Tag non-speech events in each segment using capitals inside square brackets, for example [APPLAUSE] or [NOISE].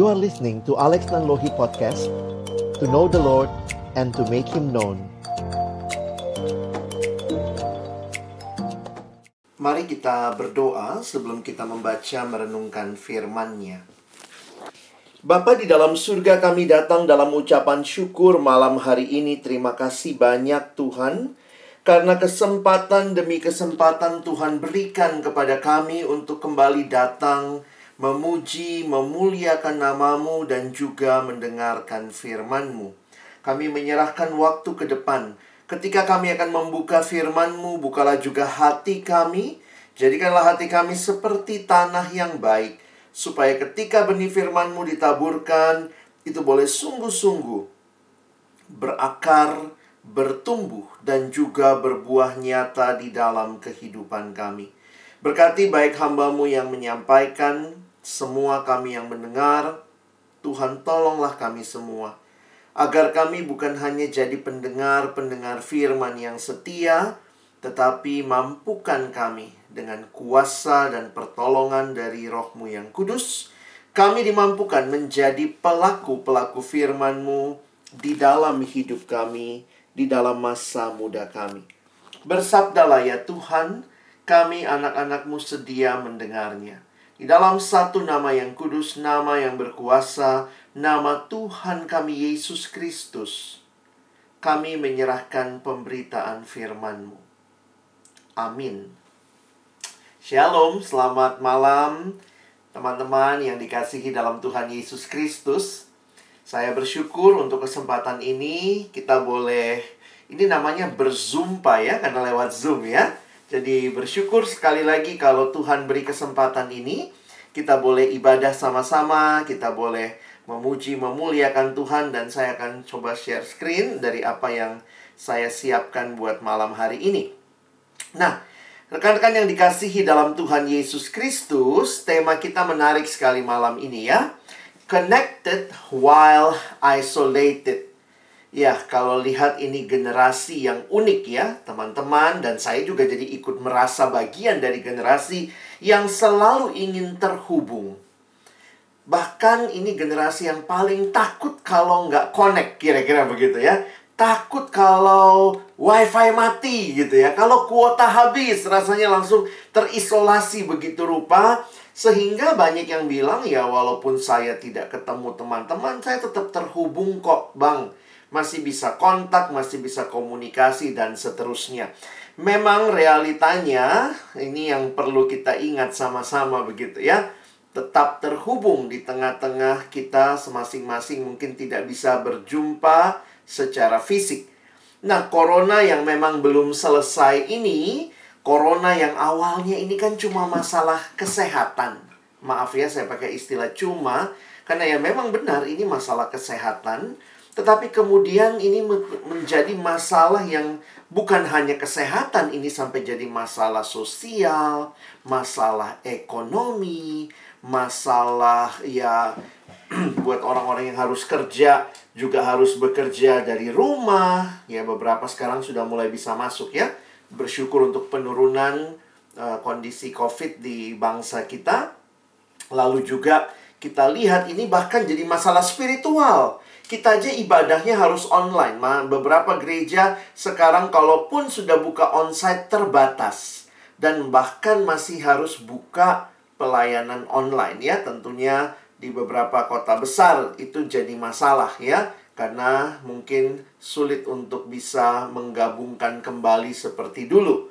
You are listening to Alex Nanlohi Podcast To know the Lord and to make Him known Mari kita berdoa sebelum kita membaca merenungkan firman-Nya. Bapa di dalam surga kami datang dalam ucapan syukur malam hari ini. Terima kasih banyak Tuhan karena kesempatan demi kesempatan Tuhan berikan kepada kami untuk kembali datang memuji, memuliakan namamu, dan juga mendengarkan firmanmu. Kami menyerahkan waktu ke depan. Ketika kami akan membuka firmanmu, bukalah juga hati kami. Jadikanlah hati kami seperti tanah yang baik. Supaya ketika benih firmanmu ditaburkan, itu boleh sungguh-sungguh berakar, bertumbuh, dan juga berbuah nyata di dalam kehidupan kami. Berkati baik hambamu yang menyampaikan, semua kami yang mendengar, Tuhan tolonglah kami semua. Agar kami bukan hanya jadi pendengar-pendengar firman yang setia, tetapi mampukan kami dengan kuasa dan pertolongan dari rohmu yang kudus, kami dimampukan menjadi pelaku-pelaku firman-Mu di dalam hidup kami, di dalam masa muda kami. Bersabdalah ya Tuhan, kami anak-anakmu sedia mendengarnya. Di dalam satu nama yang kudus, nama yang berkuasa, nama Tuhan kami Yesus Kristus, kami menyerahkan pemberitaan firman-Mu. Amin. Shalom, selamat malam teman-teman yang dikasihi dalam Tuhan Yesus Kristus. Saya bersyukur untuk kesempatan ini kita boleh ini namanya berzumpa ya karena lewat Zoom ya. Jadi bersyukur sekali lagi kalau Tuhan beri kesempatan ini kita boleh ibadah sama-sama, kita boleh memuji, memuliakan Tuhan dan saya akan coba share screen dari apa yang saya siapkan buat malam hari ini. Nah, rekan-rekan yang dikasihi dalam Tuhan Yesus Kristus, tema kita menarik sekali malam ini ya. Connected while isolated. Ya, kalau lihat ini generasi yang unik ya, teman-teman, dan saya juga jadi ikut merasa bagian dari generasi yang selalu ingin terhubung. Bahkan ini generasi yang paling takut kalau nggak connect, kira-kira begitu ya. Takut kalau wifi mati gitu ya. Kalau kuota habis, rasanya langsung terisolasi begitu rupa. Sehingga banyak yang bilang, ya walaupun saya tidak ketemu teman-teman, saya tetap terhubung kok, bang masih bisa kontak, masih bisa komunikasi, dan seterusnya. Memang realitanya, ini yang perlu kita ingat sama-sama begitu ya. Tetap terhubung di tengah-tengah kita masing-masing mungkin tidak bisa berjumpa secara fisik. Nah, corona yang memang belum selesai ini, corona yang awalnya ini kan cuma masalah kesehatan. Maaf ya, saya pakai istilah cuma, karena ya memang benar ini masalah kesehatan tetapi kemudian ini menjadi masalah yang bukan hanya kesehatan, ini sampai jadi masalah sosial, masalah ekonomi, masalah ya [CLEARS THROAT] buat orang-orang yang harus kerja juga harus bekerja dari rumah. Ya beberapa sekarang sudah mulai bisa masuk ya. Bersyukur untuk penurunan uh, kondisi Covid di bangsa kita. Lalu juga kita lihat ini bahkan jadi masalah spiritual kita aja ibadahnya harus online. Beberapa gereja sekarang kalaupun sudah buka onsite terbatas dan bahkan masih harus buka pelayanan online ya. Tentunya di beberapa kota besar itu jadi masalah ya karena mungkin sulit untuk bisa menggabungkan kembali seperti dulu.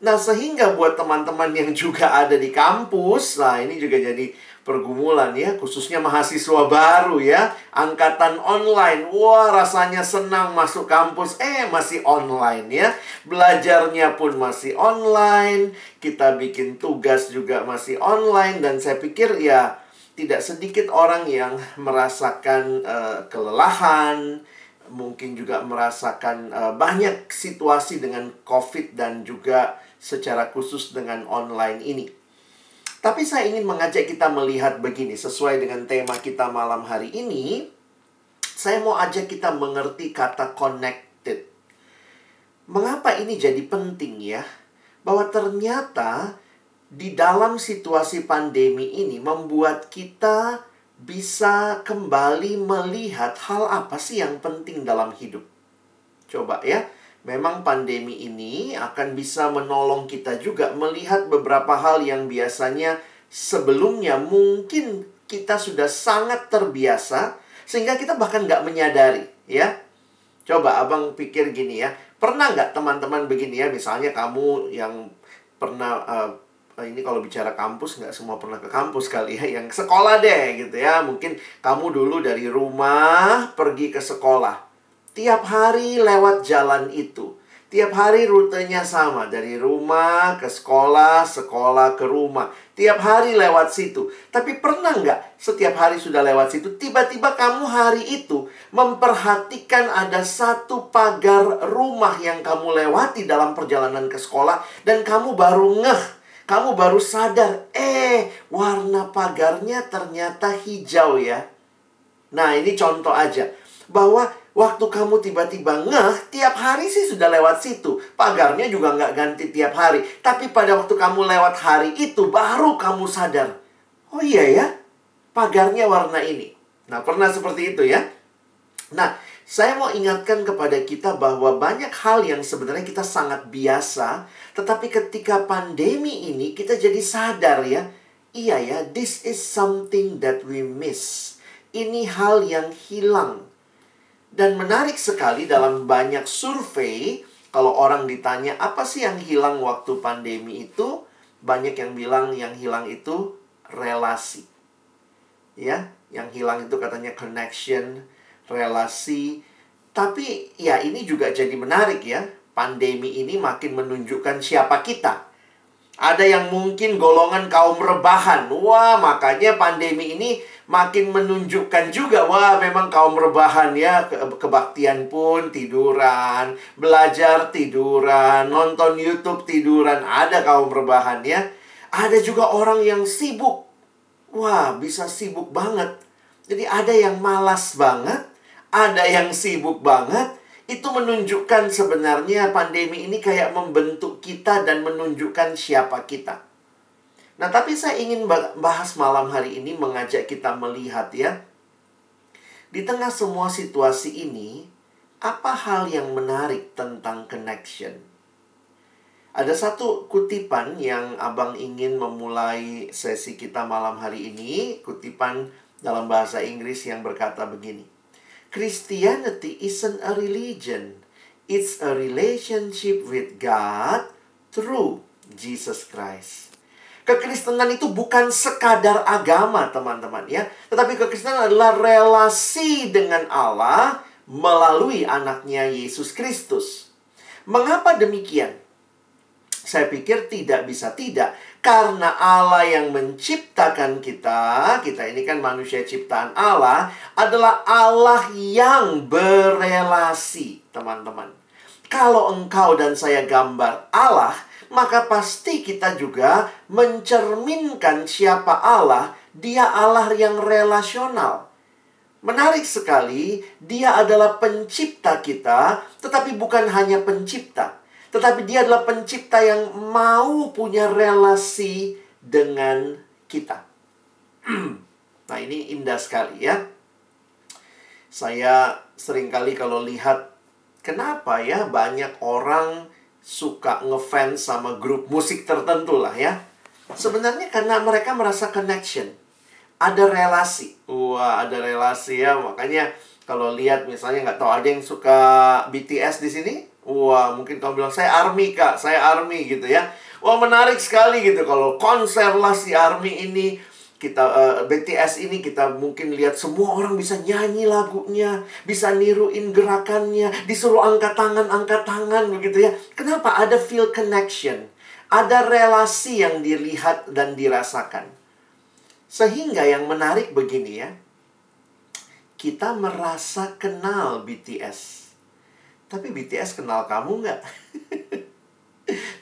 Nah, sehingga buat teman-teman yang [LAUGHS] juga ada di kampus, nah ini juga jadi pergumulan ya, khususnya mahasiswa baru ya, angkatan online. Wah, rasanya senang masuk kampus, eh masih online ya. Belajarnya pun masih online, kita bikin tugas juga masih online dan saya pikir ya tidak sedikit orang yang merasakan uh, kelelahan, mungkin juga merasakan uh, banyak situasi dengan Covid dan juga secara khusus dengan online ini. Tapi saya ingin mengajak kita melihat begini, sesuai dengan tema kita malam hari ini. Saya mau ajak kita mengerti kata connected. Mengapa ini jadi penting ya? Bahwa ternyata di dalam situasi pandemi ini membuat kita bisa kembali melihat hal apa sih yang penting dalam hidup. Coba ya, memang pandemi ini akan bisa menolong kita juga melihat beberapa hal yang biasanya sebelumnya mungkin kita sudah sangat terbiasa sehingga kita bahkan nggak menyadari ya. Coba abang pikir gini ya, pernah nggak teman-teman begini ya, misalnya kamu yang pernah uh, ini kalau bicara kampus nggak semua pernah ke kampus kali ya. Yang sekolah deh gitu ya. Mungkin kamu dulu dari rumah pergi ke sekolah tiap hari lewat jalan itu Tiap hari rutenya sama, dari rumah ke sekolah, sekolah ke rumah. Tiap hari lewat situ. Tapi pernah nggak setiap hari sudah lewat situ, tiba-tiba kamu hari itu memperhatikan ada satu pagar rumah yang kamu lewati dalam perjalanan ke sekolah, dan kamu baru ngeh, kamu baru sadar, eh, warna pagarnya ternyata hijau ya. Nah, ini contoh aja. Bahwa Waktu kamu tiba-tiba ngeh, tiap hari sih sudah lewat situ. Pagarnya juga nggak ganti tiap hari. Tapi pada waktu kamu lewat hari itu, baru kamu sadar. Oh iya ya, pagarnya warna ini. Nah, pernah seperti itu ya? Nah, saya mau ingatkan kepada kita bahwa banyak hal yang sebenarnya kita sangat biasa, tetapi ketika pandemi ini kita jadi sadar ya, iya ya, this is something that we miss. Ini hal yang hilang dan menarik sekali dalam banyak survei, kalau orang ditanya apa sih yang hilang waktu pandemi itu, banyak yang bilang yang hilang itu relasi. Ya, yang hilang itu katanya connection, relasi. Tapi ya ini juga jadi menarik ya. Pandemi ini makin menunjukkan siapa kita. Ada yang mungkin golongan kaum rebahan. Wah, makanya pandemi ini makin menunjukkan juga wah memang kaum rebahan ya ke kebaktian pun tiduran belajar tiduran nonton YouTube tiduran ada kaum rebahan ya. Ada juga orang yang sibuk. Wah bisa sibuk banget. Jadi ada yang malas banget ada yang sibuk banget. Itu menunjukkan sebenarnya pandemi ini kayak membentuk kita dan menunjukkan siapa kita Nah, tapi saya ingin bahas malam hari ini mengajak kita melihat ya. Di tengah semua situasi ini, apa hal yang menarik tentang connection? Ada satu kutipan yang Abang ingin memulai sesi kita malam hari ini, kutipan dalam bahasa Inggris yang berkata begini. Christianity isn't a religion. It's a relationship with God through Jesus Christ. Kekristenan itu bukan sekadar agama, teman-teman ya. Tetapi kekristenan adalah relasi dengan Allah melalui anaknya Yesus Kristus. Mengapa demikian? Saya pikir tidak bisa tidak. Karena Allah yang menciptakan kita, kita ini kan manusia ciptaan Allah, adalah Allah yang berelasi, teman-teman. Kalau engkau dan saya gambar Allah, maka pasti kita juga mencerminkan siapa Allah. Dia Allah yang relasional. Menarik sekali, Dia adalah pencipta kita, tetapi bukan hanya pencipta, tetapi Dia adalah pencipta yang mau punya relasi dengan kita. [CLEARS THROAT] nah, ini indah sekali ya. Saya sering kali kalau lihat kenapa ya banyak orang suka ngefans sama grup musik tertentu lah ya. Sebenarnya karena mereka merasa connection. Ada relasi. Wah, ada relasi ya. Makanya kalau lihat misalnya nggak tahu ada yang suka BTS di sini. Wah, mungkin kamu bilang saya ARMY kak, saya ARMY gitu ya. Wah menarik sekali gitu kalau konser lah si ARMY ini kita uh, eh, BTS ini kita mungkin lihat semua orang bisa nyanyi lagunya, bisa niruin gerakannya, disuruh angkat tangan, angkat tangan begitu ya. Kenapa? Ada feel connection. Ada relasi yang dilihat dan dirasakan. Sehingga yang menarik begini ya. Kita merasa kenal BTS. Tapi BTS kenal kamu nggak? [LAUGHS]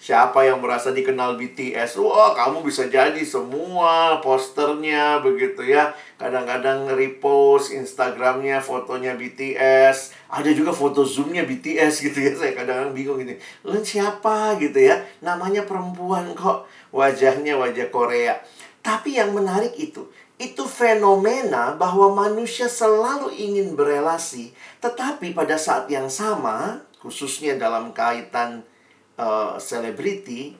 Siapa yang merasa dikenal BTS? Wah, kamu bisa jadi semua posternya begitu ya. Kadang-kadang repost Instagramnya fotonya BTS. Ada juga foto zoomnya BTS gitu ya. Saya kadang-kadang bingung ini. Lu siapa gitu ya? Namanya perempuan kok. Wajahnya wajah Korea. Tapi yang menarik itu, itu fenomena bahwa manusia selalu ingin berelasi, tetapi pada saat yang sama, khususnya dalam kaitan selebriti, uh,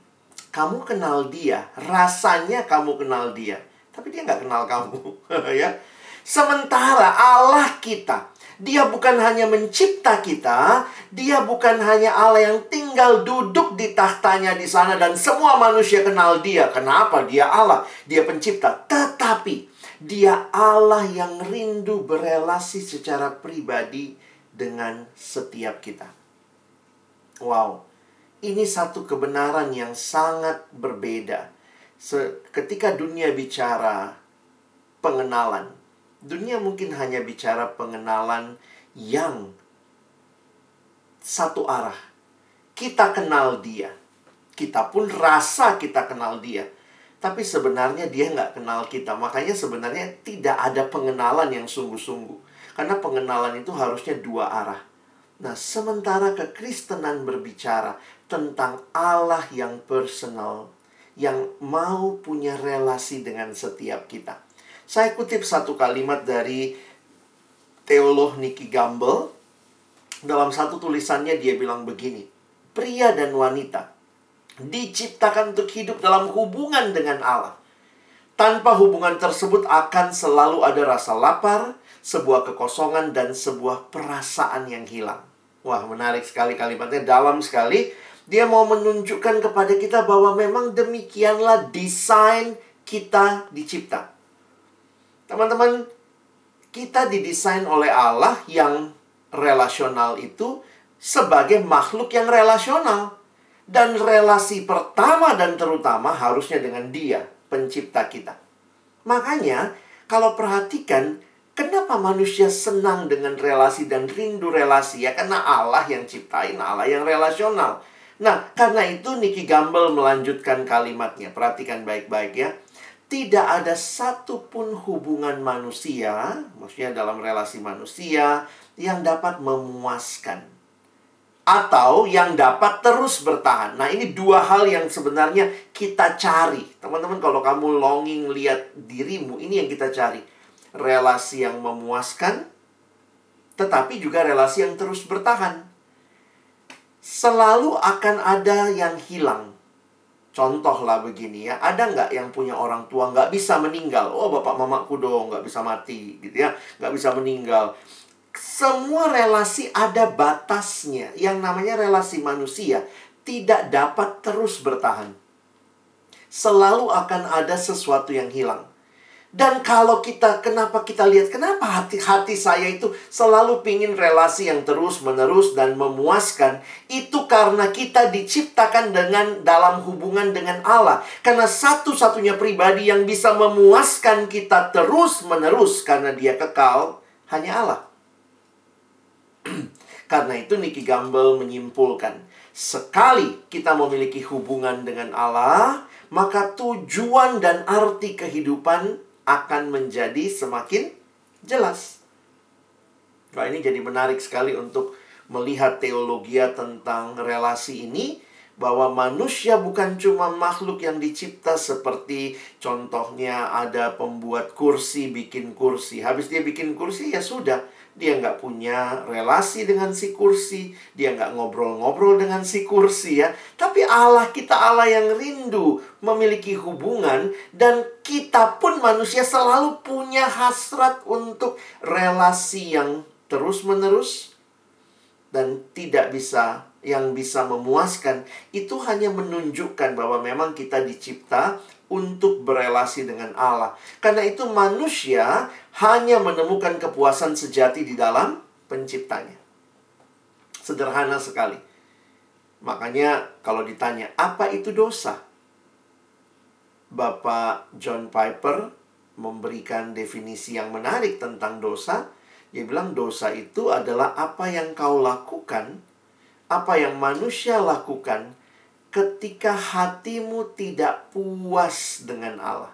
kamu kenal dia, rasanya kamu kenal dia, tapi dia nggak kenal kamu, [LAUGHS] ya. Sementara Allah kita dia bukan hanya mencipta kita, dia bukan hanya Allah yang tinggal duduk di tahtanya di sana dan semua manusia kenal dia. Kenapa? Dia Allah, dia pencipta. Tetapi dia Allah yang rindu berelasi secara pribadi dengan setiap kita. Wow. Ini satu kebenaran yang sangat berbeda. Ketika dunia bicara pengenalan, Dunia mungkin hanya bicara pengenalan yang satu arah. Kita kenal dia. Kita pun rasa kita kenal dia. Tapi sebenarnya dia nggak kenal kita. Makanya sebenarnya tidak ada pengenalan yang sungguh-sungguh. Karena pengenalan itu harusnya dua arah. Nah, sementara kekristenan berbicara tentang Allah yang personal, yang mau punya relasi dengan setiap kita. Saya kutip satu kalimat dari teolog Nicky Gamble. Dalam satu tulisannya dia bilang begini. Pria dan wanita diciptakan untuk hidup dalam hubungan dengan Allah. Tanpa hubungan tersebut akan selalu ada rasa lapar, sebuah kekosongan, dan sebuah perasaan yang hilang. Wah, menarik sekali kalimatnya, dalam sekali. Dia mau menunjukkan kepada kita bahwa memang demikianlah desain kita dicipta. Teman-teman, kita didesain oleh Allah yang relasional itu sebagai makhluk yang relasional. Dan relasi pertama dan terutama harusnya dengan dia, pencipta kita. Makanya, kalau perhatikan, kenapa manusia senang dengan relasi dan rindu relasi? Ya, karena Allah yang ciptain, Allah yang relasional. Nah, karena itu Nicky Gamble melanjutkan kalimatnya. Perhatikan baik-baik ya tidak ada satupun hubungan manusia, maksudnya dalam relasi manusia, yang dapat memuaskan atau yang dapat terus bertahan. Nah, ini dua hal yang sebenarnya kita cari. Teman-teman, kalau kamu longing lihat dirimu, ini yang kita cari. Relasi yang memuaskan, tetapi juga relasi yang terus bertahan. Selalu akan ada yang hilang Contoh lah begini ya, ada nggak yang punya orang tua nggak bisa meninggal? Oh bapak mamaku dong nggak bisa mati gitu ya, nggak bisa meninggal. Semua relasi ada batasnya. Yang namanya relasi manusia tidak dapat terus bertahan. Selalu akan ada sesuatu yang hilang. Dan kalau kita, kenapa kita lihat, kenapa hati-hati saya itu selalu pingin relasi yang terus-menerus dan memuaskan, itu karena kita diciptakan dengan dalam hubungan dengan Allah. Karena satu-satunya pribadi yang bisa memuaskan kita terus-menerus karena dia kekal, hanya Allah. [CLEARS THROAT] karena itu Nicky Gamble menyimpulkan, sekali kita memiliki hubungan dengan Allah, maka tujuan dan arti kehidupan akan menjadi semakin jelas. Nah, ini jadi menarik sekali untuk melihat teologi tentang relasi ini bahwa manusia bukan cuma makhluk yang dicipta seperti contohnya ada pembuat kursi bikin kursi. Habis dia bikin kursi ya sudah, dia nggak punya relasi dengan si kursi, dia nggak ngobrol-ngobrol dengan si kursi ya. Tapi Allah kita Allah yang rindu memiliki hubungan dan kita pun manusia selalu punya hasrat untuk relasi yang terus-menerus dan tidak bisa yang bisa memuaskan itu hanya menunjukkan bahwa memang kita dicipta untuk berelasi dengan Allah. Karena itu manusia hanya menemukan kepuasan sejati di dalam penciptanya. Sederhana sekali. Makanya kalau ditanya, apa itu dosa? Bapak John Piper memberikan definisi yang menarik tentang dosa. Dia bilang dosa itu adalah apa yang kau lakukan, apa yang manusia lakukan ketika hatimu tidak puas dengan Allah.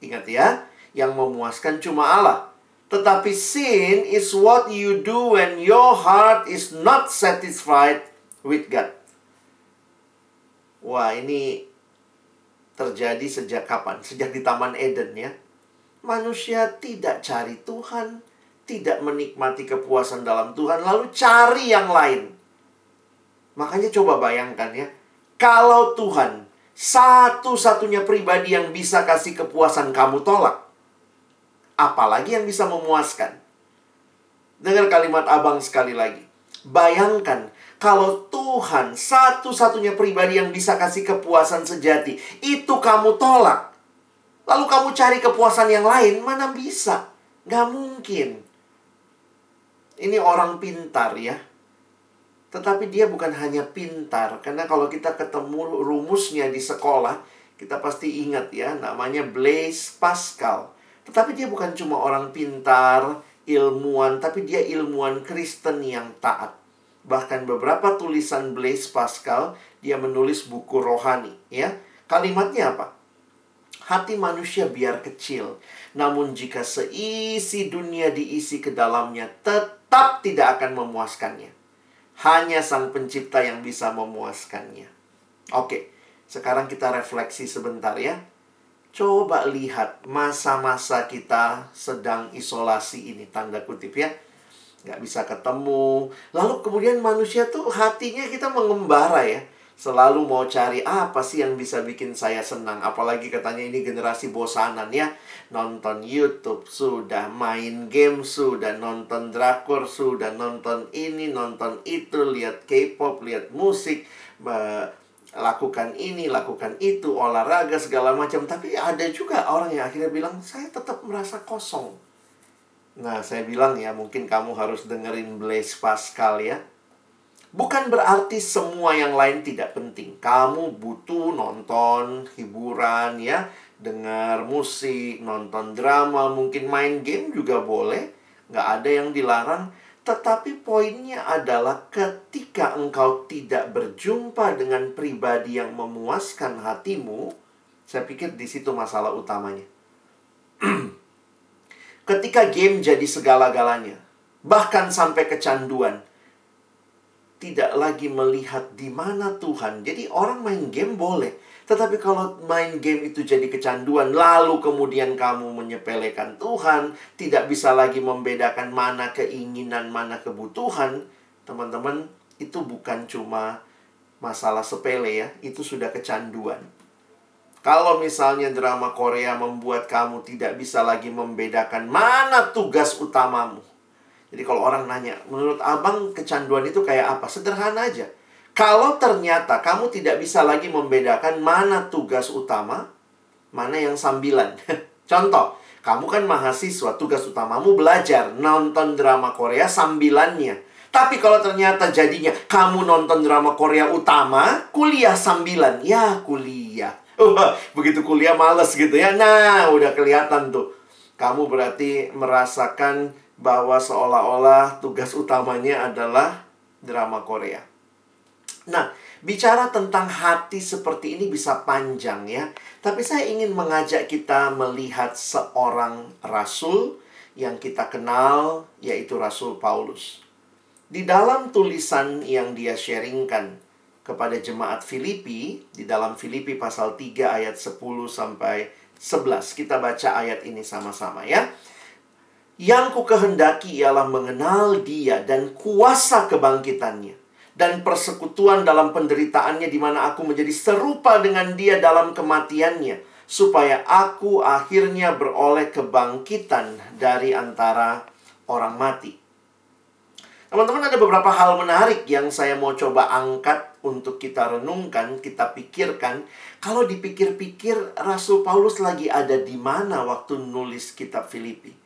Ingat ya, yang memuaskan cuma Allah. Tetapi sin is what you do when your heart is not satisfied with God. Wah, ini terjadi sejak kapan? Sejak di Taman Eden ya. Manusia tidak cari Tuhan, tidak menikmati kepuasan dalam Tuhan, lalu cari yang lain. Makanya coba bayangkan ya, kalau Tuhan satu-satunya pribadi yang bisa kasih kepuasan kamu tolak, apalagi yang bisa memuaskan. Dengar kalimat abang sekali lagi. Bayangkan kalau Tuhan satu-satunya pribadi yang bisa kasih kepuasan sejati, itu kamu tolak. Lalu kamu cari kepuasan yang lain, mana bisa? Gak mungkin. Ini orang pintar ya. Tetapi dia bukan hanya pintar. Karena kalau kita ketemu rumusnya di sekolah, kita pasti ingat ya, namanya Blaise Pascal. Tetapi dia bukan cuma orang pintar, ilmuwan, tapi dia ilmuwan Kristen yang taat. Bahkan beberapa tulisan Blaise Pascal, dia menulis buku rohani, ya. Kalimatnya apa? Hati manusia biar kecil, namun jika seisi dunia diisi ke dalamnya, tetap tidak akan memuaskannya. Hanya Sang Pencipta yang bisa memuaskannya. Oke, sekarang kita refleksi sebentar ya. Coba lihat masa-masa kita sedang isolasi ini, tanda kutip ya nggak bisa ketemu. Lalu kemudian manusia tuh hatinya kita mengembara ya. Selalu mau cari apa sih yang bisa bikin saya senang. Apalagi katanya ini generasi bosanan ya. Nonton Youtube sudah, main game sudah, nonton drakor sudah, nonton ini, nonton itu, lihat K-pop, lihat musik, lakukan ini, lakukan itu, olahraga segala macam. Tapi ada juga orang yang akhirnya bilang, saya tetap merasa kosong Nah, saya bilang ya, mungkin kamu harus dengerin Blaise Pascal ya. Bukan berarti semua yang lain tidak penting. Kamu butuh nonton hiburan ya, dengar musik, nonton drama, mungkin main game juga boleh. Nggak ada yang dilarang. Tetapi poinnya adalah ketika engkau tidak berjumpa dengan pribadi yang memuaskan hatimu, saya pikir di situ masalah utamanya. [CLEARS THROAT] Ketika game jadi segala-galanya, bahkan sampai kecanduan, tidak lagi melihat di mana Tuhan. Jadi orang main game boleh, tetapi kalau main game itu jadi kecanduan, lalu kemudian kamu menyepelekan Tuhan, tidak bisa lagi membedakan mana keinginan, mana kebutuhan, teman-teman, itu bukan cuma masalah sepele ya, itu sudah kecanduan. Kalau misalnya drama Korea membuat kamu tidak bisa lagi membedakan mana tugas utamamu. Jadi kalau orang nanya, menurut abang kecanduan itu kayak apa? Sederhana aja. Kalau ternyata kamu tidak bisa lagi membedakan mana tugas utama, mana yang sambilan. [LAUGHS] Contoh, kamu kan mahasiswa, tugas utamamu belajar, nonton drama Korea sambilannya. Tapi kalau ternyata jadinya kamu nonton drama Korea utama, kuliah sambilan. Ya, kuliah. [LAUGHS] begitu kuliah males gitu ya. Nah, udah kelihatan tuh. Kamu berarti merasakan bahwa seolah-olah tugas utamanya adalah drama Korea. Nah, bicara tentang hati seperti ini bisa panjang ya. Tapi saya ingin mengajak kita melihat seorang rasul yang kita kenal, yaitu Rasul Paulus. Di dalam tulisan yang dia sharingkan kepada jemaat Filipi di dalam Filipi pasal 3 ayat 10 sampai 11. Kita baca ayat ini sama-sama ya. Yang ku kehendaki ialah mengenal dia dan kuasa kebangkitannya dan persekutuan dalam penderitaannya di mana aku menjadi serupa dengan dia dalam kematiannya supaya aku akhirnya beroleh kebangkitan dari antara orang mati. Teman-teman ada beberapa hal menarik yang saya mau coba angkat untuk kita renungkan, kita pikirkan. Kalau dipikir-pikir Rasul Paulus lagi ada di mana waktu nulis kitab Filipi?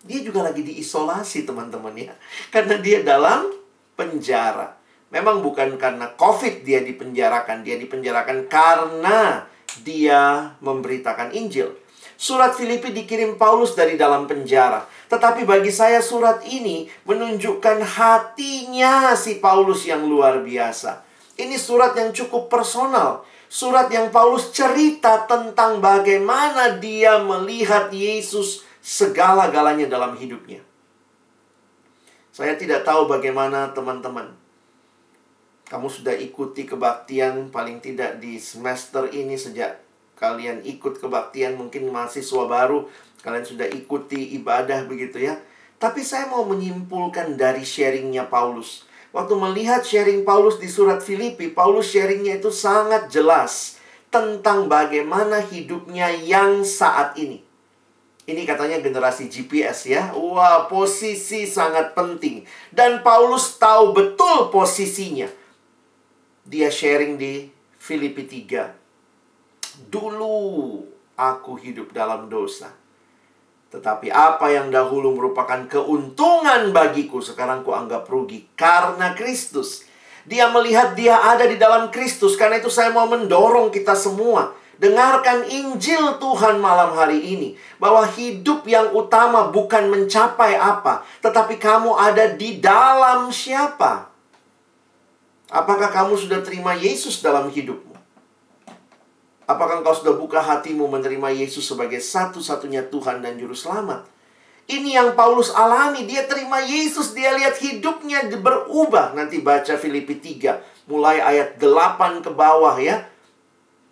Dia juga lagi diisolasi teman-teman ya. Karena dia dalam penjara. Memang bukan karena COVID dia dipenjarakan, dia dipenjarakan karena dia memberitakan Injil. Surat Filipi dikirim Paulus dari dalam penjara. Tetapi bagi saya surat ini menunjukkan hatinya si Paulus yang luar biasa. Ini surat yang cukup personal. Surat yang Paulus cerita tentang bagaimana dia melihat Yesus segala-galanya dalam hidupnya. Saya tidak tahu bagaimana teman-teman. Kamu sudah ikuti kebaktian paling tidak di semester ini sejak kalian ikut kebaktian mungkin mahasiswa baru, kalian sudah ikuti ibadah begitu ya. Tapi saya mau menyimpulkan dari sharingnya Paulus. Waktu melihat sharing Paulus di surat Filipi, Paulus sharingnya itu sangat jelas tentang bagaimana hidupnya yang saat ini. Ini katanya generasi GPS ya. Wah, posisi sangat penting. Dan Paulus tahu betul posisinya. Dia sharing di Filipi 3. Dulu aku hidup dalam dosa. Tetapi apa yang dahulu merupakan keuntungan bagiku sekarang ku anggap rugi karena Kristus. Dia melihat dia ada di dalam Kristus. Karena itu saya mau mendorong kita semua Dengarkan Injil Tuhan malam hari ini. Bahwa hidup yang utama bukan mencapai apa. Tetapi kamu ada di dalam siapa. Apakah kamu sudah terima Yesus dalam hidupmu? Apakah engkau sudah buka hatimu menerima Yesus sebagai satu-satunya Tuhan dan Juru Selamat? Ini yang Paulus alami. Dia terima Yesus. Dia lihat hidupnya berubah. Nanti baca Filipi 3. Mulai ayat 8 ke bawah ya.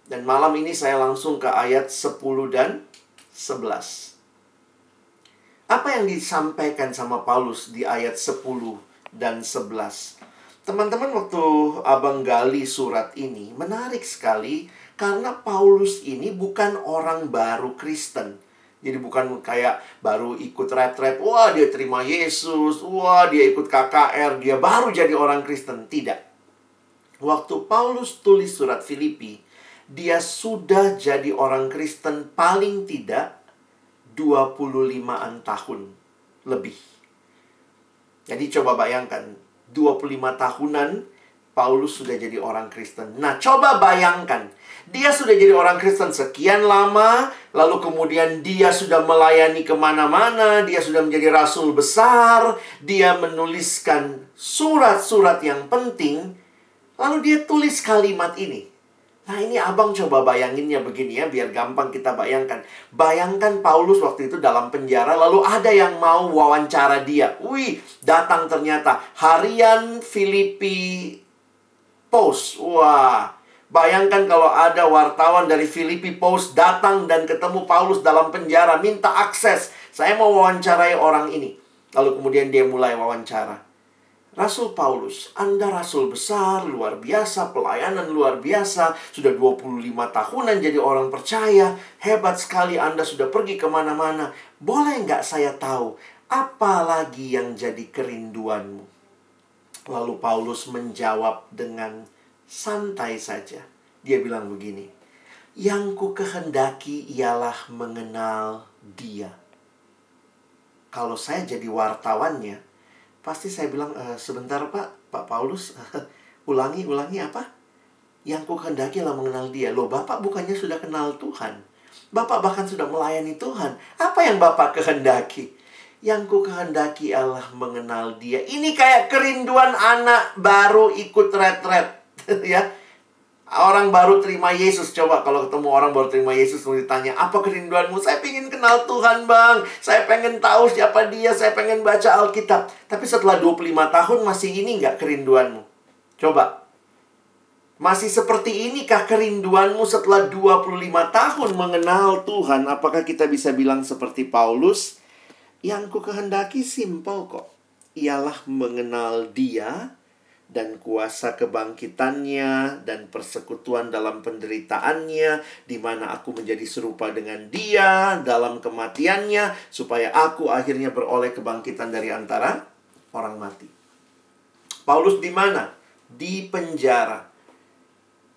Dan malam ini saya langsung ke ayat 10 dan 11. Apa yang disampaikan sama Paulus di ayat 10 dan 11? Teman-teman waktu Abang gali surat ini menarik sekali karena Paulus ini bukan orang baru Kristen. Jadi bukan kayak baru ikut retret, wah dia terima Yesus, wah dia ikut KKR, dia baru jadi orang Kristen. Tidak. Waktu Paulus tulis surat Filipi, dia sudah jadi orang Kristen paling tidak 25-an tahun lebih. Jadi coba bayangkan, 25 tahunan Paulus sudah jadi orang Kristen. Nah, coba bayangkan, dia sudah jadi orang Kristen sekian lama, lalu kemudian dia sudah melayani ke mana-mana, dia sudah menjadi rasul besar, dia menuliskan surat-surat yang penting, lalu dia tulis kalimat ini. Nah ini abang coba bayanginnya begini ya, biar gampang kita bayangkan. Bayangkan Paulus waktu itu dalam penjara, lalu ada yang mau wawancara dia. Wih, datang ternyata harian Filipi Post. Wah, bayangkan kalau ada wartawan dari Filipi Post datang dan ketemu Paulus dalam penjara, minta akses. Saya mau wawancarai orang ini. Lalu kemudian dia mulai wawancara. Rasul Paulus, Anda rasul besar, luar biasa, pelayanan luar biasa, sudah 25 tahunan jadi orang percaya, hebat sekali Anda sudah pergi ke mana-mana. Boleh nggak saya tahu, apa lagi yang jadi kerinduanmu? Lalu Paulus menjawab dengan santai saja. Dia bilang begini, yang ku kehendaki ialah mengenal dia. Kalau saya jadi wartawannya, pasti saya bilang e, sebentar Pak, Pak Paulus, ulangi ulangi apa? Yang ku kehendaki lah mengenal dia. Loh, Bapak bukannya sudah kenal Tuhan. Bapak bahkan sudah melayani Tuhan. Apa yang Bapak kehendaki? Yang ku kehendaki Allah mengenal dia. Ini kayak kerinduan anak baru ikut retret. [LAUGHS] ya, Orang baru terima Yesus. Coba kalau ketemu orang baru terima Yesus Lalu ditanya Apa kerinduanmu? Saya pengen kenal Tuhan bang. Saya pengen tahu siapa dia. Saya pengen baca Alkitab. Tapi setelah 25 tahun Masih ini nggak kerinduanmu? Coba. Masih seperti inikah kerinduanmu Setelah 25 tahun mengenal Tuhan? Apakah kita bisa bilang seperti Paulus Yang ku kehendaki simple kok. Ialah mengenal dia dan kuasa kebangkitannya dan persekutuan dalam penderitaannya di mana aku menjadi serupa dengan dia dalam kematiannya supaya aku akhirnya beroleh kebangkitan dari antara orang mati. Paulus di mana? Di penjara.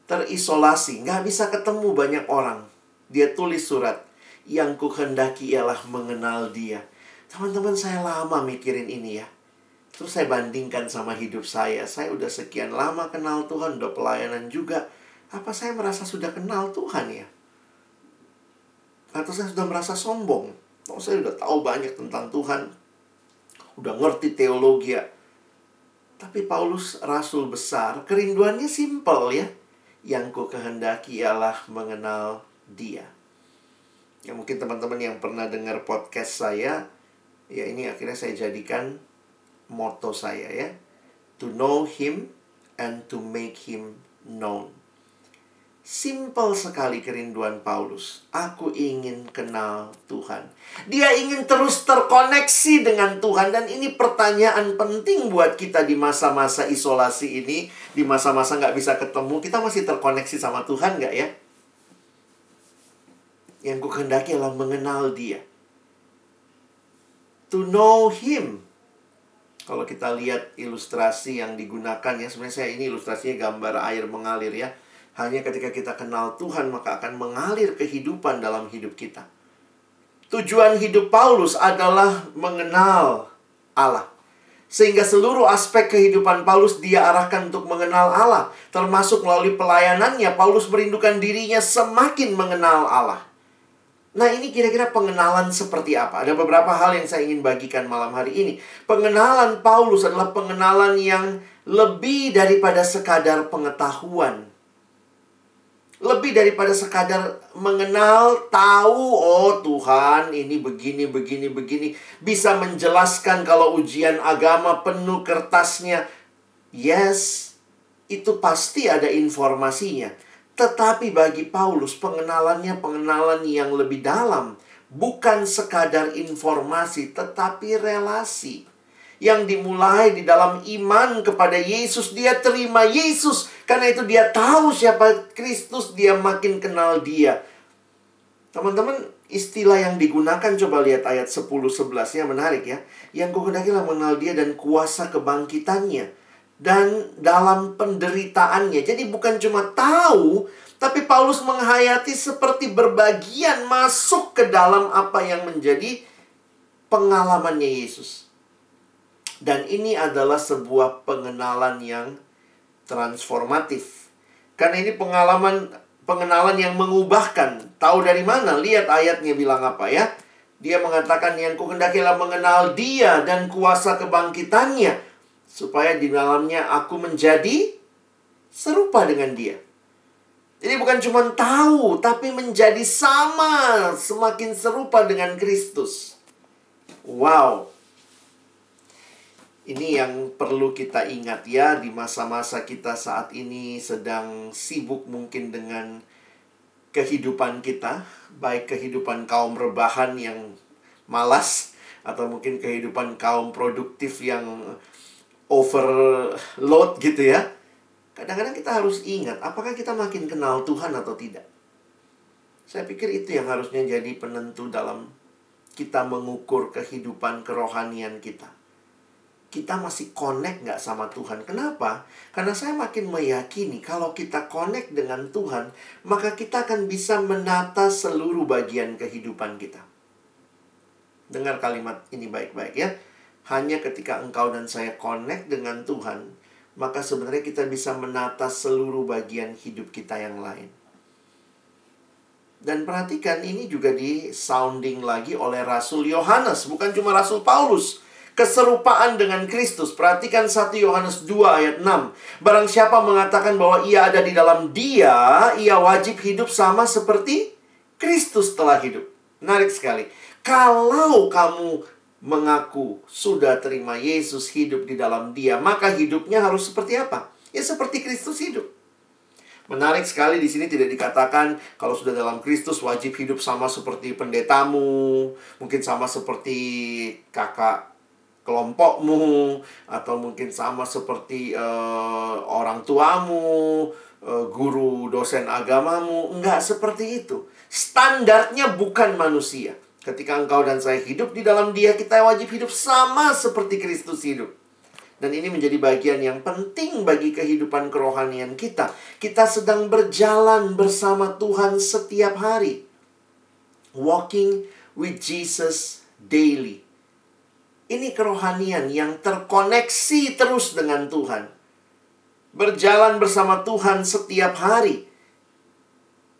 Terisolasi, nggak bisa ketemu banyak orang. Dia tulis surat, yang ku hendaki ialah mengenal dia. Teman-teman saya lama mikirin ini ya Terus saya bandingkan sama hidup saya. Saya udah sekian lama kenal Tuhan, udah pelayanan juga. Apa saya merasa sudah kenal Tuhan ya? Atau saya sudah merasa sombong? Oh, saya udah tahu banyak tentang Tuhan. Udah ngerti teologi ya. Tapi Paulus rasul besar, kerinduannya simpel ya. Yang ku kehendaki ialah mengenal dia. Ya mungkin teman-teman yang pernah dengar podcast saya, ya ini akhirnya saya jadikan moto saya ya. To know him and to make him known. Simpel sekali kerinduan Paulus. Aku ingin kenal Tuhan. Dia ingin terus terkoneksi dengan Tuhan. Dan ini pertanyaan penting buat kita di masa-masa isolasi ini. Di masa-masa nggak bisa ketemu. Kita masih terkoneksi sama Tuhan nggak ya? Yang ku kehendaki adalah mengenal dia. To know Him. Kalau kita lihat ilustrasi yang digunakan ya. Sebenarnya saya ini ilustrasinya gambar air mengalir ya hanya ketika kita kenal Tuhan, maka akan mengalir kehidupan dalam hidup kita. Tujuan hidup Paulus adalah mengenal Allah. Sehingga seluruh aspek kehidupan Paulus dia arahkan untuk mengenal Allah. Termasuk melalui pelayanannya, Paulus merindukan dirinya semakin mengenal Allah. Nah ini kira-kira pengenalan seperti apa? Ada beberapa hal yang saya ingin bagikan malam hari ini. Pengenalan Paulus adalah pengenalan yang lebih daripada sekadar pengetahuan lebih daripada sekadar mengenal, tahu, oh Tuhan ini begini, begini, begini. Bisa menjelaskan kalau ujian agama penuh kertasnya. Yes, itu pasti ada informasinya. Tetapi bagi Paulus, pengenalannya pengenalan yang lebih dalam. Bukan sekadar informasi, tetapi relasi yang dimulai di dalam iman kepada Yesus. Dia terima Yesus karena itu dia tahu siapa Kristus, dia makin kenal dia. Teman-teman, istilah yang digunakan coba lihat ayat 10 11 nya menarik ya. Yang kuhendakilah mengenal dia dan kuasa kebangkitannya dan dalam penderitaannya. Jadi bukan cuma tahu, tapi Paulus menghayati seperti berbagian masuk ke dalam apa yang menjadi pengalamannya Yesus. Dan ini adalah sebuah pengenalan yang transformatif. Karena ini pengalaman pengenalan yang mengubahkan. Tahu dari mana? Lihat ayatnya bilang apa ya? Dia mengatakan yang kuhendakilah mengenal dia dan kuasa kebangkitannya. Supaya di dalamnya aku menjadi serupa dengan dia. Jadi bukan cuma tahu, tapi menjadi sama, semakin serupa dengan Kristus. Wow, ini yang perlu kita ingat ya di masa-masa kita saat ini sedang sibuk mungkin dengan kehidupan kita, baik kehidupan kaum rebahan yang malas atau mungkin kehidupan kaum produktif yang overload gitu ya. Kadang-kadang kita harus ingat apakah kita makin kenal Tuhan atau tidak. Saya pikir itu yang harusnya jadi penentu dalam kita mengukur kehidupan kerohanian kita kita masih connect nggak sama Tuhan. Kenapa? Karena saya makin meyakini kalau kita connect dengan Tuhan, maka kita akan bisa menata seluruh bagian kehidupan kita. Dengar kalimat ini baik-baik ya. Hanya ketika engkau dan saya connect dengan Tuhan, maka sebenarnya kita bisa menata seluruh bagian hidup kita yang lain. Dan perhatikan ini juga di sounding lagi oleh Rasul Yohanes, bukan cuma Rasul Paulus keserupaan dengan Kristus. Perhatikan 1 Yohanes 2 ayat 6. Barang siapa mengatakan bahwa ia ada di dalam dia, ia wajib hidup sama seperti Kristus telah hidup. Menarik sekali. Kalau kamu mengaku sudah terima Yesus hidup di dalam dia, maka hidupnya harus seperti apa? Ya seperti Kristus hidup. Menarik sekali di sini tidak dikatakan kalau sudah dalam Kristus wajib hidup sama seperti pendetamu, mungkin sama seperti kakak kelompokmu atau mungkin sama seperti uh, orang tuamu, uh, guru dosen agamamu, enggak seperti itu. Standarnya bukan manusia. Ketika engkau dan saya hidup di dalam Dia, kita wajib hidup sama seperti Kristus hidup. Dan ini menjadi bagian yang penting bagi kehidupan kerohanian kita. Kita sedang berjalan bersama Tuhan setiap hari. Walking with Jesus daily. Ini kerohanian yang terkoneksi terus dengan Tuhan. Berjalan bersama Tuhan setiap hari.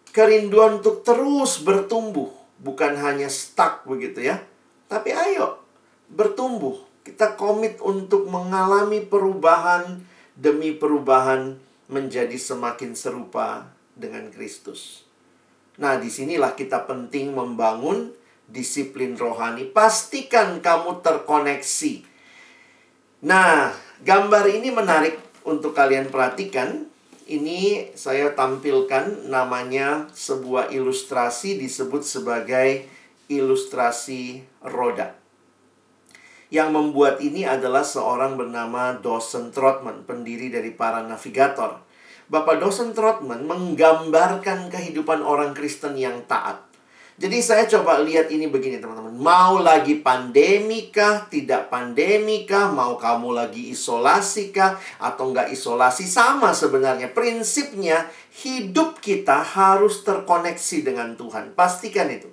Kerinduan untuk terus bertumbuh. Bukan hanya stuck begitu ya. Tapi ayo bertumbuh. Kita komit untuk mengalami perubahan demi perubahan menjadi semakin serupa dengan Kristus. Nah, di sinilah kita penting membangun disiplin rohani. Pastikan kamu terkoneksi. Nah, gambar ini menarik untuk kalian perhatikan. Ini saya tampilkan namanya sebuah ilustrasi disebut sebagai ilustrasi roda. Yang membuat ini adalah seorang bernama Dawson Trotman, pendiri dari para navigator. Bapak Dawson Trotman menggambarkan kehidupan orang Kristen yang taat. Jadi saya coba lihat ini begini teman-teman. Mau lagi pandemi kah, tidak pandemi kah, mau kamu lagi isolasi kah, atau nggak isolasi, sama sebenarnya. Prinsipnya hidup kita harus terkoneksi dengan Tuhan. Pastikan itu.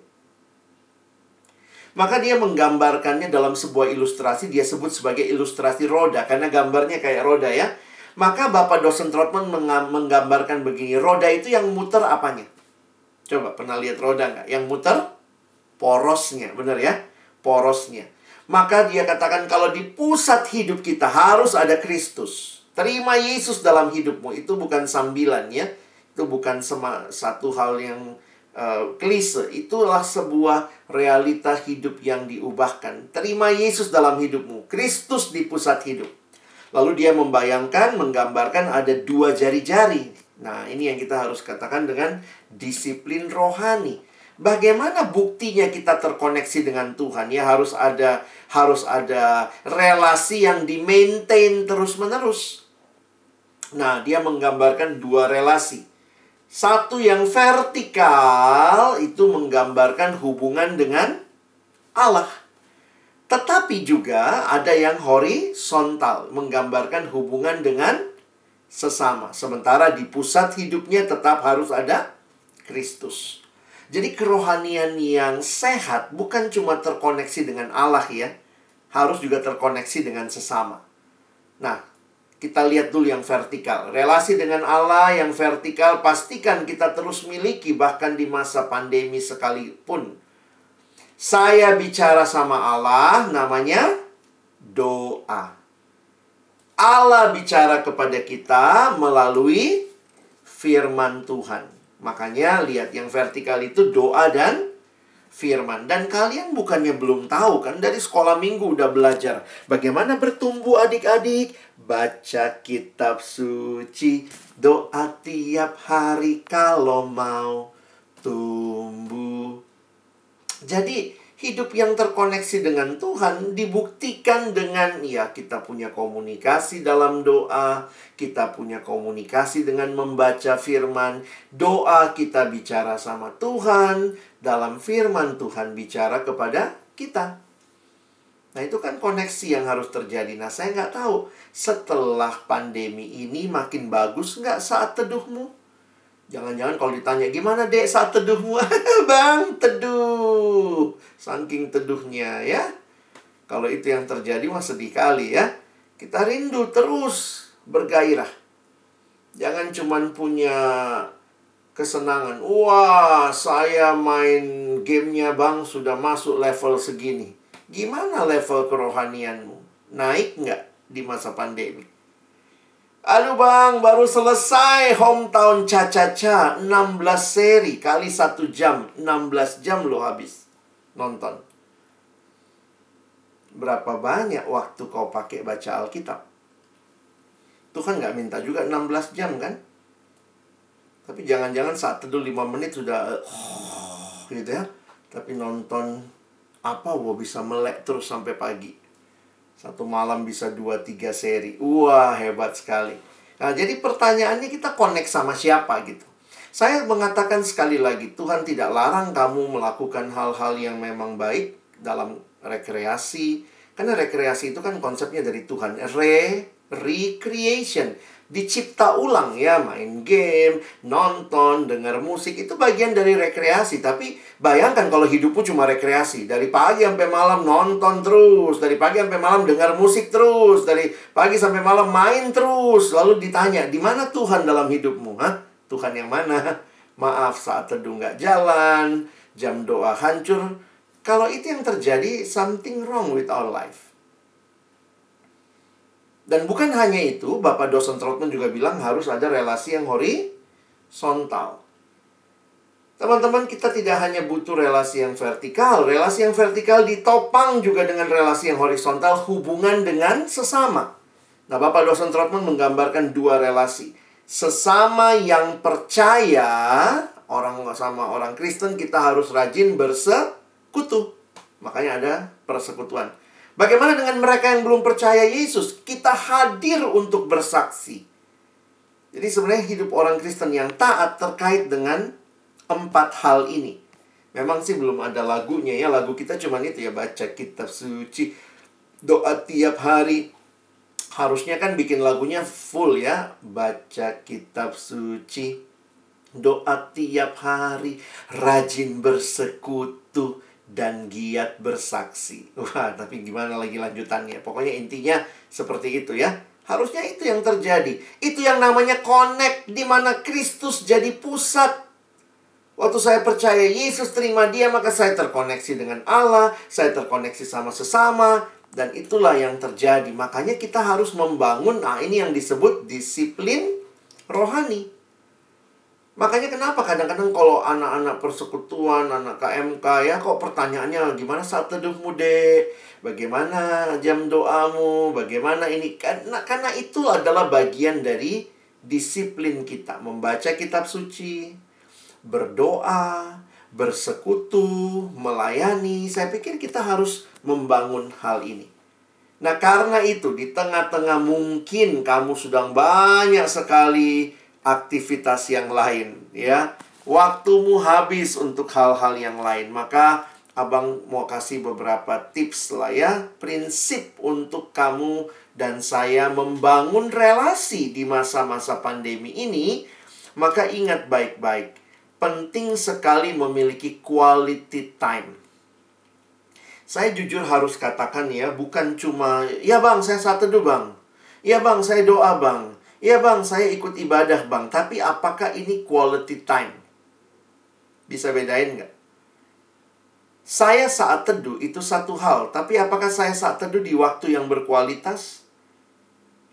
Maka dia menggambarkannya dalam sebuah ilustrasi, dia sebut sebagai ilustrasi roda, karena gambarnya kayak roda ya. Maka Bapak dosen Trotman menggambarkan begini, roda itu yang muter apanya? Coba pernah lihat roda nggak? Yang muter porosnya, benar ya? Porosnya. Maka dia katakan kalau di pusat hidup kita harus ada Kristus. Terima Yesus dalam hidupmu. Itu bukan sambilan ya. Itu bukan sama, satu hal yang uh, klise. Itulah sebuah realita hidup yang diubahkan. Terima Yesus dalam hidupmu. Kristus di pusat hidup. Lalu dia membayangkan, menggambarkan ada dua jari-jari. Nah, ini yang kita harus katakan dengan disiplin rohani. Bagaimana buktinya kita terkoneksi dengan Tuhan? Ya harus ada harus ada relasi yang di-maintain terus-menerus. Nah, dia menggambarkan dua relasi. Satu yang vertikal itu menggambarkan hubungan dengan Allah. Tetapi juga ada yang horizontal, menggambarkan hubungan dengan sesama. Sementara di pusat hidupnya tetap harus ada Kristus. Jadi kerohanian yang sehat bukan cuma terkoneksi dengan Allah ya, harus juga terkoneksi dengan sesama. Nah, kita lihat dulu yang vertikal. Relasi dengan Allah yang vertikal pastikan kita terus miliki bahkan di masa pandemi sekalipun. Saya bicara sama Allah namanya doa. Allah bicara kepada kita melalui firman Tuhan. Makanya lihat yang vertikal itu doa dan firman. Dan kalian bukannya belum tahu kan dari sekolah minggu udah belajar bagaimana bertumbuh adik-adik, baca kitab suci, doa tiap hari kalau mau tumbuh. Jadi hidup yang terkoneksi dengan Tuhan dibuktikan dengan ya kita punya komunikasi dalam doa, kita punya komunikasi dengan membaca firman, doa kita bicara sama Tuhan, dalam firman Tuhan bicara kepada kita. Nah itu kan koneksi yang harus terjadi. Nah saya nggak tahu setelah pandemi ini makin bagus nggak saat teduhmu? Jangan-jangan kalau ditanya gimana dek saat teduhmu? [LAUGHS] Bang, teduh. Saking teduhnya ya. Kalau itu yang terjadi mah sedih kali ya. Kita rindu terus bergairah. Jangan cuman punya kesenangan. Wah, saya main gamenya bang sudah masuk level segini. Gimana level kerohanianmu? Naik nggak di masa pandemi? Aduh bang, baru selesai hometown Caca-Caca 16 seri kali satu jam. 16 jam lo habis nonton. Berapa banyak waktu kau pakai baca Alkitab? Tuhan nggak minta juga 16 jam kan? Tapi jangan-jangan saat teduh 5 menit sudah oh, gitu ya. Tapi nonton apa wo bisa melek terus sampai pagi satu malam bisa dua tiga seri. Wah, hebat sekali. Nah, jadi pertanyaannya kita connect sama siapa gitu. Saya mengatakan sekali lagi, Tuhan tidak larang kamu melakukan hal-hal yang memang baik dalam rekreasi. Karena rekreasi itu kan konsepnya dari Tuhan. Re, recreation dicipta ulang ya main game, nonton, dengar musik itu bagian dari rekreasi. Tapi bayangkan kalau hidupmu cuma rekreasi dari pagi sampai malam nonton terus, dari pagi sampai malam dengar musik terus, dari pagi sampai malam main terus. Lalu ditanya di mana Tuhan dalam hidupmu? Hah? Tuhan yang mana? [LAUGHS] Maaf saat teduh nggak jalan, jam doa hancur. Kalau itu yang terjadi, something wrong with our life. Dan bukan hanya itu, Bapak dosen Trotman juga bilang harus ada relasi yang horizontal. Teman-teman, kita tidak hanya butuh relasi yang vertikal. Relasi yang vertikal ditopang juga dengan relasi yang horizontal, hubungan dengan sesama. Nah, Bapak dosen Trotman menggambarkan dua relasi. sesama yang percaya, orang sama orang Kristen kita harus rajin bersekutu. Makanya ada persekutuan. Bagaimana dengan mereka yang belum percaya Yesus? Kita hadir untuk bersaksi. Jadi sebenarnya hidup orang Kristen yang taat terkait dengan empat hal ini. Memang sih belum ada lagunya ya. Lagu kita cuma itu ya baca kitab suci, doa tiap hari, harusnya kan bikin lagunya full ya. Baca kitab suci, doa tiap hari, rajin bersekutu, dan giat bersaksi. [LAUGHS] Wah, tapi gimana lagi lanjutannya? Pokoknya intinya seperti itu ya. Harusnya itu yang terjadi. Itu yang namanya connect di mana Kristus jadi pusat. Waktu saya percaya Yesus terima dia, maka saya terkoneksi dengan Allah, saya terkoneksi sama sesama, dan itulah yang terjadi. Makanya kita harus membangun, nah ini yang disebut disiplin rohani. Makanya kenapa kadang-kadang kalau anak-anak persekutuan, anak KMK ya kok pertanyaannya gimana saat teduhmu dek? Bagaimana jam doamu? Bagaimana ini? Karena, karena itu adalah bagian dari disiplin kita. Membaca kitab suci, berdoa, bersekutu, melayani. Saya pikir kita harus membangun hal ini. Nah, karena itu di tengah-tengah mungkin kamu sedang banyak sekali aktivitas yang lain, ya. Waktumu habis untuk hal-hal yang lain, maka Abang mau kasih beberapa tips lah ya, prinsip untuk kamu dan saya membangun relasi di masa-masa pandemi ini. Maka ingat baik-baik, penting sekali memiliki quality time. Saya jujur harus katakan ya, bukan cuma, ya bang, saya saat teduh bang. Ya bang, saya doa bang. Ya bang, saya ikut ibadah bang. Tapi apakah ini quality time? Bisa bedain nggak? Saya saat teduh itu satu hal. Tapi apakah saya saat teduh di waktu yang berkualitas?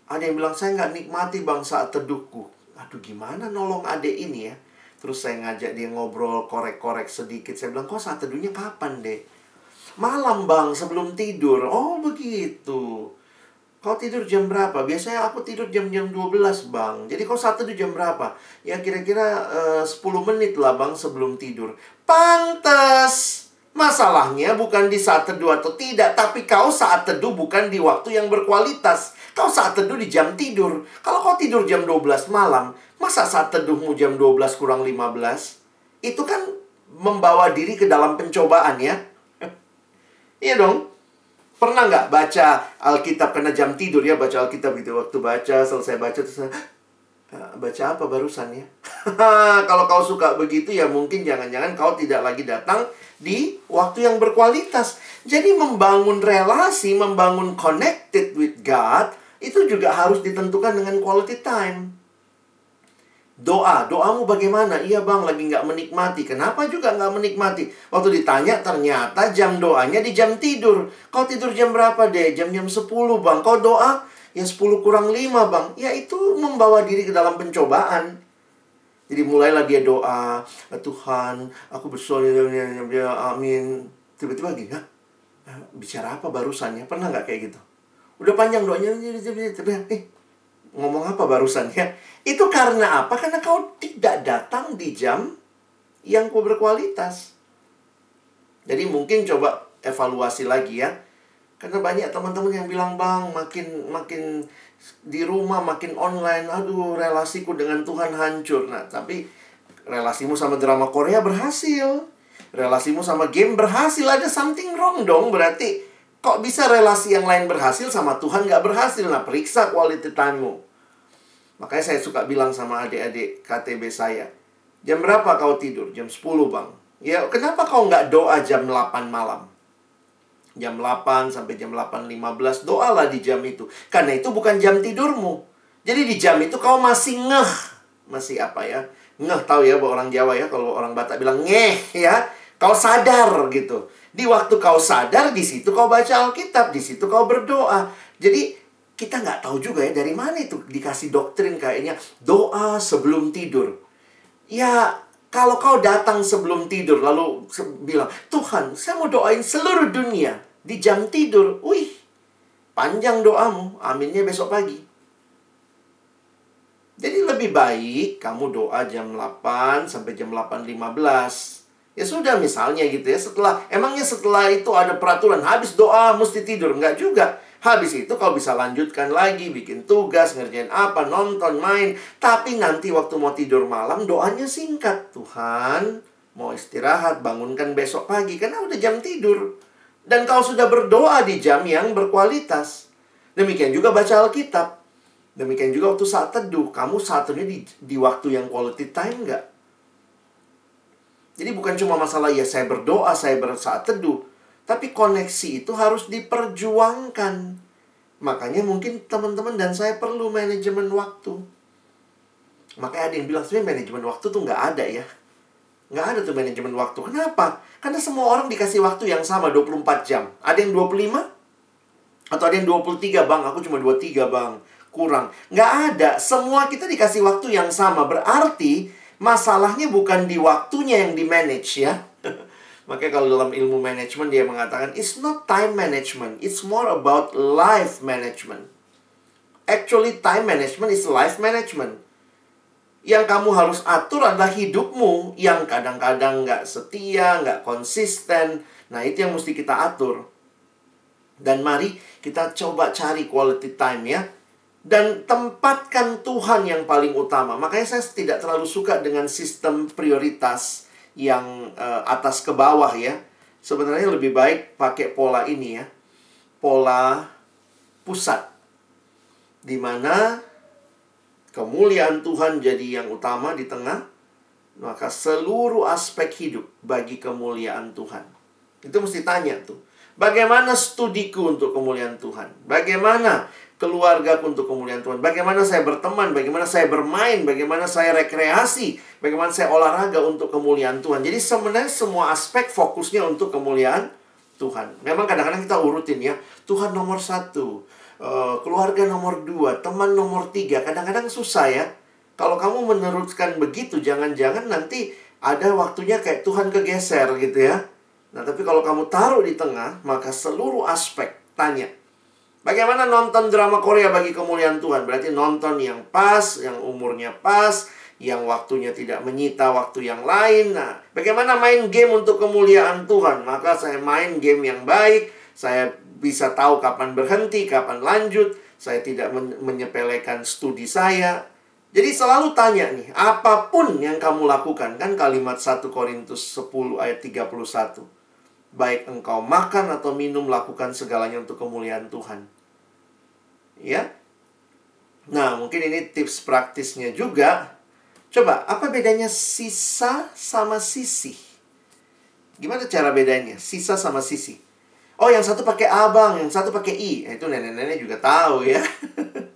Ada yang bilang, saya nggak nikmati bang saat teduhku. Aduh gimana nolong adek ini ya? Terus saya ngajak dia ngobrol, korek-korek sedikit. Saya bilang, kok saat teduhnya kapan deh? Malam bang, sebelum tidur. Oh begitu. Kau tidur jam berapa? Biasanya aku tidur jam-jam 12 bang. Jadi kau saat teduh jam berapa? Ya kira-kira eh, uh, 10 menit lah bang sebelum tidur. Pantes. Masalahnya bukan di saat teduh atau tidak, tapi kau saat teduh bukan di waktu yang berkualitas. Kau saat teduh di jam tidur. Kalau kau tidur jam 12 malam, masa saat teduhmu jam 12 kurang 15? Itu kan membawa diri ke dalam pencobaan ya. [LAUGHS] Iya dong. Pernah nggak baca Alkitab karena jam tidur ya baca Alkitab gitu waktu baca selesai baca terus baca apa barusan ya? [LAUGHS] Kalau kau suka begitu ya mungkin jangan-jangan kau tidak lagi datang di waktu yang berkualitas. Jadi membangun relasi, membangun connected with God itu juga harus ditentukan dengan quality time. Doa, doamu bagaimana? Iya bang, lagi nggak menikmati. Kenapa juga nggak menikmati? Waktu ditanya, ternyata jam doanya di jam tidur. Kau tidur jam berapa deh? Jam-jam 10 bang. Kau doa? Ya 10 kurang 5 bang. Ya itu membawa diri ke dalam pencobaan. Jadi mulailah dia doa, Tuhan, aku bersoal, amin. Tiba-tiba gini, bicara apa barusannya? Pernah nggak kayak gitu? Udah panjang doanya, eh, ngomong apa barusan ya? Itu karena apa? Karena kau tidak datang di jam yang berkualitas. Jadi mungkin coba evaluasi lagi ya. Karena banyak teman-teman yang bilang, "Bang, makin makin di rumah, makin online, aduh, relasiku dengan Tuhan hancur." Nah, tapi relasimu sama drama Korea berhasil. Relasimu sama game berhasil, ada something wrong dong. Berarti kok bisa relasi yang lain berhasil sama Tuhan nggak berhasil? Nah, periksa quality time-mu. Makanya saya suka bilang sama adik-adik KTB saya, jam berapa kau tidur? Jam 10 bang. Ya kenapa kau nggak doa jam 8 malam? Jam 8 sampai jam 8.15 doalah di jam itu. Karena itu bukan jam tidurmu. Jadi di jam itu kau masih ngeh. Masih apa ya? Ngeh tahu ya bahwa orang Jawa ya kalau orang Batak bilang ngeh ya. Kau sadar gitu. Di waktu kau sadar di situ kau baca Alkitab, di situ kau berdoa. Jadi kita nggak tahu juga ya dari mana itu dikasih doktrin kayaknya doa sebelum tidur. Ya, kalau kau datang sebelum tidur lalu bilang, "Tuhan, saya mau doain seluruh dunia di jam tidur." Wih, panjang doamu, aminnya besok pagi. Jadi lebih baik kamu doa jam 8 sampai jam 8.15. Ya sudah misalnya gitu ya. Setelah emangnya setelah itu ada peraturan habis doa mesti tidur enggak juga. Habis itu kau bisa lanjutkan lagi bikin tugas, ngerjain apa, nonton, main. Tapi nanti waktu mau tidur malam doanya singkat. Tuhan, mau istirahat, bangunkan besok pagi karena udah jam tidur. Dan kau sudah berdoa di jam yang berkualitas. Demikian juga baca Alkitab. Demikian juga waktu saat teduh, kamu teduh di, di waktu yang quality time nggak? Jadi bukan cuma masalah ya saya berdoa, saya bersaat teduh. Tapi koneksi itu harus diperjuangkan. Makanya mungkin teman-teman dan saya perlu manajemen waktu. Makanya ada yang bilang, sebenarnya manajemen waktu tuh nggak ada ya. Nggak ada tuh manajemen waktu. Kenapa? Karena semua orang dikasih waktu yang sama 24 jam. Ada yang 25? Atau ada yang 23 bang, aku cuma 23 bang kurang. Nggak ada. Semua kita dikasih waktu yang sama. Berarti masalahnya bukan di waktunya yang di manage ya. Makanya kalau dalam ilmu manajemen dia mengatakan it's not time management, it's more about life management. Actually time management is life management. Yang kamu harus atur adalah hidupmu yang kadang-kadang nggak setia, nggak konsisten. Nah itu yang mesti kita atur. Dan mari kita coba cari quality time ya dan tempatkan Tuhan yang paling utama. Makanya saya tidak terlalu suka dengan sistem prioritas yang uh, atas ke bawah ya. Sebenarnya lebih baik pakai pola ini ya. Pola pusat. Di mana kemuliaan Tuhan jadi yang utama di tengah, maka seluruh aspek hidup bagi kemuliaan Tuhan. Itu mesti tanya tuh. Bagaimana studiku untuk kemuliaan Tuhan? Bagaimana keluarga untuk kemuliaan Tuhan. Bagaimana saya berteman, bagaimana saya bermain, bagaimana saya rekreasi, bagaimana saya olahraga untuk kemuliaan Tuhan. Jadi sebenarnya semua aspek fokusnya untuk kemuliaan Tuhan. Memang kadang-kadang kita urutin ya, Tuhan nomor satu, eh, keluarga nomor dua, teman nomor tiga. Kadang-kadang susah ya. Kalau kamu meneruskan begitu, jangan-jangan nanti ada waktunya kayak Tuhan kegeser gitu ya. Nah, tapi kalau kamu taruh di tengah, maka seluruh aspek tanya, Bagaimana nonton drama Korea bagi kemuliaan Tuhan? Berarti nonton yang pas, yang umurnya pas, yang waktunya tidak menyita waktu yang lain. Nah, bagaimana main game untuk kemuliaan Tuhan? Maka saya main game yang baik, saya bisa tahu kapan berhenti, kapan lanjut, saya tidak men menyepelekan studi saya. Jadi selalu tanya nih, apa pun yang kamu lakukan, kan kalimat 1 Korintus 10 ayat 31. Baik engkau makan atau minum, lakukan segalanya untuk kemuliaan Tuhan ya. Nah, mungkin ini tips praktisnya juga. Coba, apa bedanya sisa sama sisi? Gimana cara bedanya? Sisa sama sisi. Oh, yang satu pakai abang, yang satu pakai i. Nah, itu nenek-nenek juga tahu ya.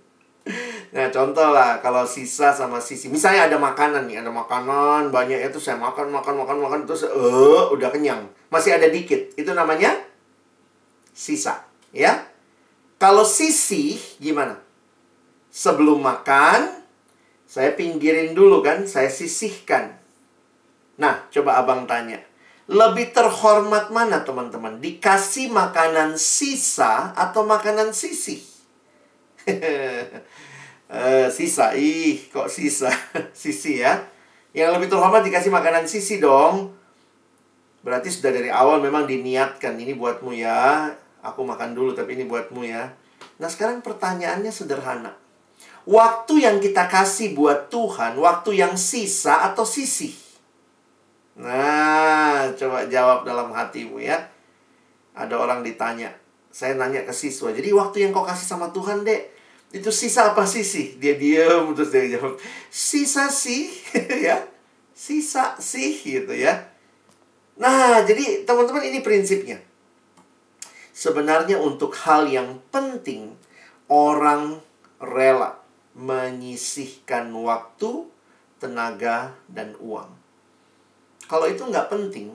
[LAUGHS] nah, contoh lah kalau sisa sama sisi. Misalnya ada makanan nih, ada makanan banyak itu saya makan, makan, makan, makan terus eh uh, udah kenyang. Masih ada dikit. Itu namanya sisa, ya. Kalau sisi gimana? Sebelum makan, saya pinggirin dulu kan, saya sisihkan. Nah, coba abang tanya. Lebih terhormat mana teman-teman? Dikasih makanan sisa atau makanan sisi? uh, [LAUGHS] sisa, ih kok sisa? [LAUGHS] sisi ya. Yang lebih terhormat dikasih makanan sisi dong. Berarti sudah dari awal memang diniatkan ini buatmu ya Aku makan dulu tapi ini buatmu ya. Nah sekarang pertanyaannya sederhana. Waktu yang kita kasih buat Tuhan, waktu yang sisa atau sisi? Nah, coba jawab dalam hatimu ya. Ada orang ditanya, saya nanya ke siswa, jadi waktu yang kau kasih sama Tuhan, dek, itu sisa apa sisi? Dia diam terus dia jawab, sisa sih, [LAUGHS] ya, sisa sih gitu ya. Nah, jadi teman-teman ini prinsipnya sebenarnya untuk hal yang penting orang rela menyisihkan waktu, tenaga, dan uang. Kalau itu nggak penting,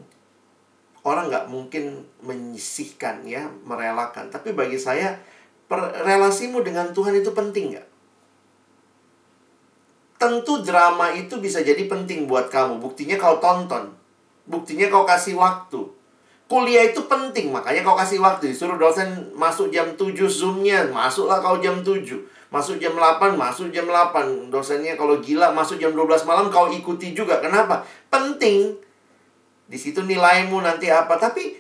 orang nggak mungkin menyisihkan ya, merelakan. Tapi bagi saya, relasimu dengan Tuhan itu penting nggak? Tentu drama itu bisa jadi penting buat kamu. Buktinya kau tonton. Buktinya kau kasih waktu. Kuliah itu penting, makanya kau kasih waktu. Disuruh dosen masuk jam 7 Zoom-nya, masuklah kau jam 7. Masuk jam 8, masuk jam 8. Dosennya kalau gila masuk jam 12 malam kau ikuti juga. Kenapa? Penting. Di situ nilaimu nanti apa. Tapi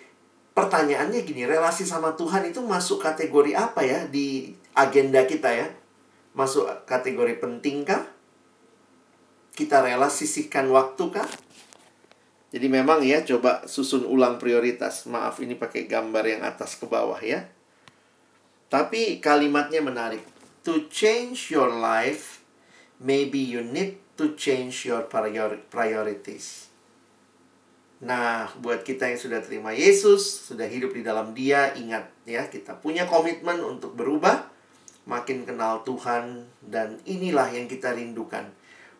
pertanyaannya gini, relasi sama Tuhan itu masuk kategori apa ya di agenda kita ya? Masuk kategori penting kah? Kita rela sisihkan waktu kah? Jadi memang ya coba susun ulang prioritas. Maaf ini pakai gambar yang atas ke bawah ya. Tapi kalimatnya menarik. To change your life, maybe you need to change your priorities. Nah, buat kita yang sudah terima Yesus, sudah hidup di dalam Dia, ingat ya, kita punya komitmen untuk berubah, makin kenal Tuhan, dan inilah yang kita rindukan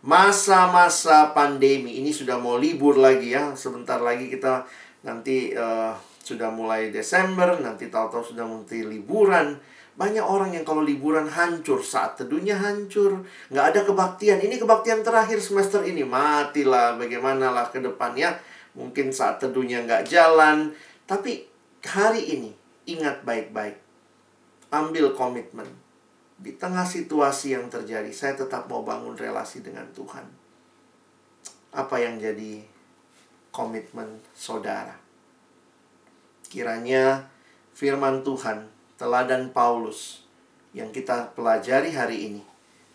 masa-masa pandemi ini sudah mau libur lagi ya. Sebentar lagi kita nanti uh, sudah mulai Desember nanti tahu-tahu sudah mulai liburan. Banyak orang yang kalau liburan hancur saat teduhnya hancur. Nggak ada kebaktian. Ini kebaktian terakhir semester ini. Matilah bagaimana lah ke depannya mungkin saat teduhnya nggak jalan. Tapi hari ini ingat baik-baik. Ambil komitmen di tengah situasi yang terjadi, saya tetap mau bangun relasi dengan Tuhan. Apa yang jadi komitmen saudara? Kiranya firman Tuhan, teladan Paulus yang kita pelajari hari ini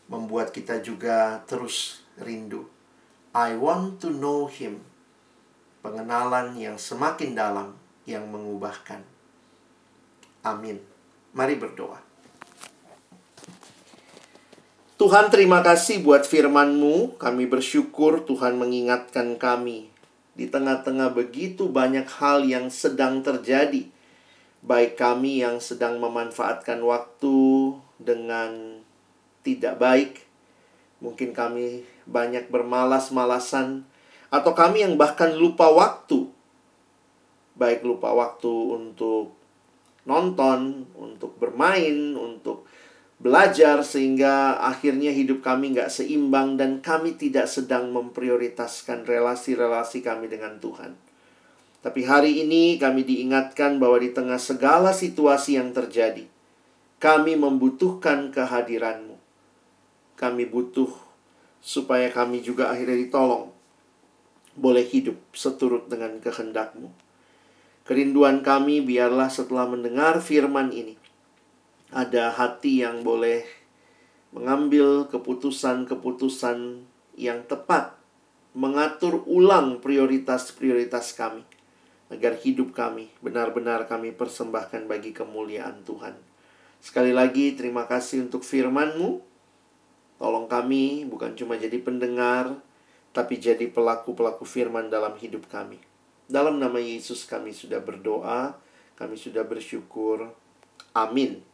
membuat kita juga terus rindu. I want to know him. Pengenalan yang semakin dalam yang mengubahkan. Amin. Mari berdoa. Tuhan terima kasih buat firman-Mu. Kami bersyukur Tuhan mengingatkan kami. Di tengah-tengah begitu banyak hal yang sedang terjadi. Baik kami yang sedang memanfaatkan waktu dengan tidak baik. Mungkin kami banyak bermalas-malasan. Atau kami yang bahkan lupa waktu. Baik lupa waktu untuk nonton, untuk bermain, untuk belajar sehingga akhirnya hidup kami nggak seimbang dan kami tidak sedang memprioritaskan relasi-relasi kami dengan Tuhan. Tapi hari ini kami diingatkan bahwa di tengah segala situasi yang terjadi, kami membutuhkan kehadiranmu. Kami butuh supaya kami juga akhirnya ditolong. Boleh hidup seturut dengan kehendakmu. Kerinduan kami biarlah setelah mendengar firman ini, ada hati yang boleh mengambil keputusan-keputusan yang tepat, mengatur ulang prioritas-prioritas kami, agar hidup kami benar-benar kami persembahkan bagi kemuliaan Tuhan. Sekali lagi, terima kasih untuk firman-Mu. Tolong kami bukan cuma jadi pendengar, tapi jadi pelaku-pelaku firman dalam hidup kami. Dalam nama Yesus kami sudah berdoa, kami sudah bersyukur. Amin.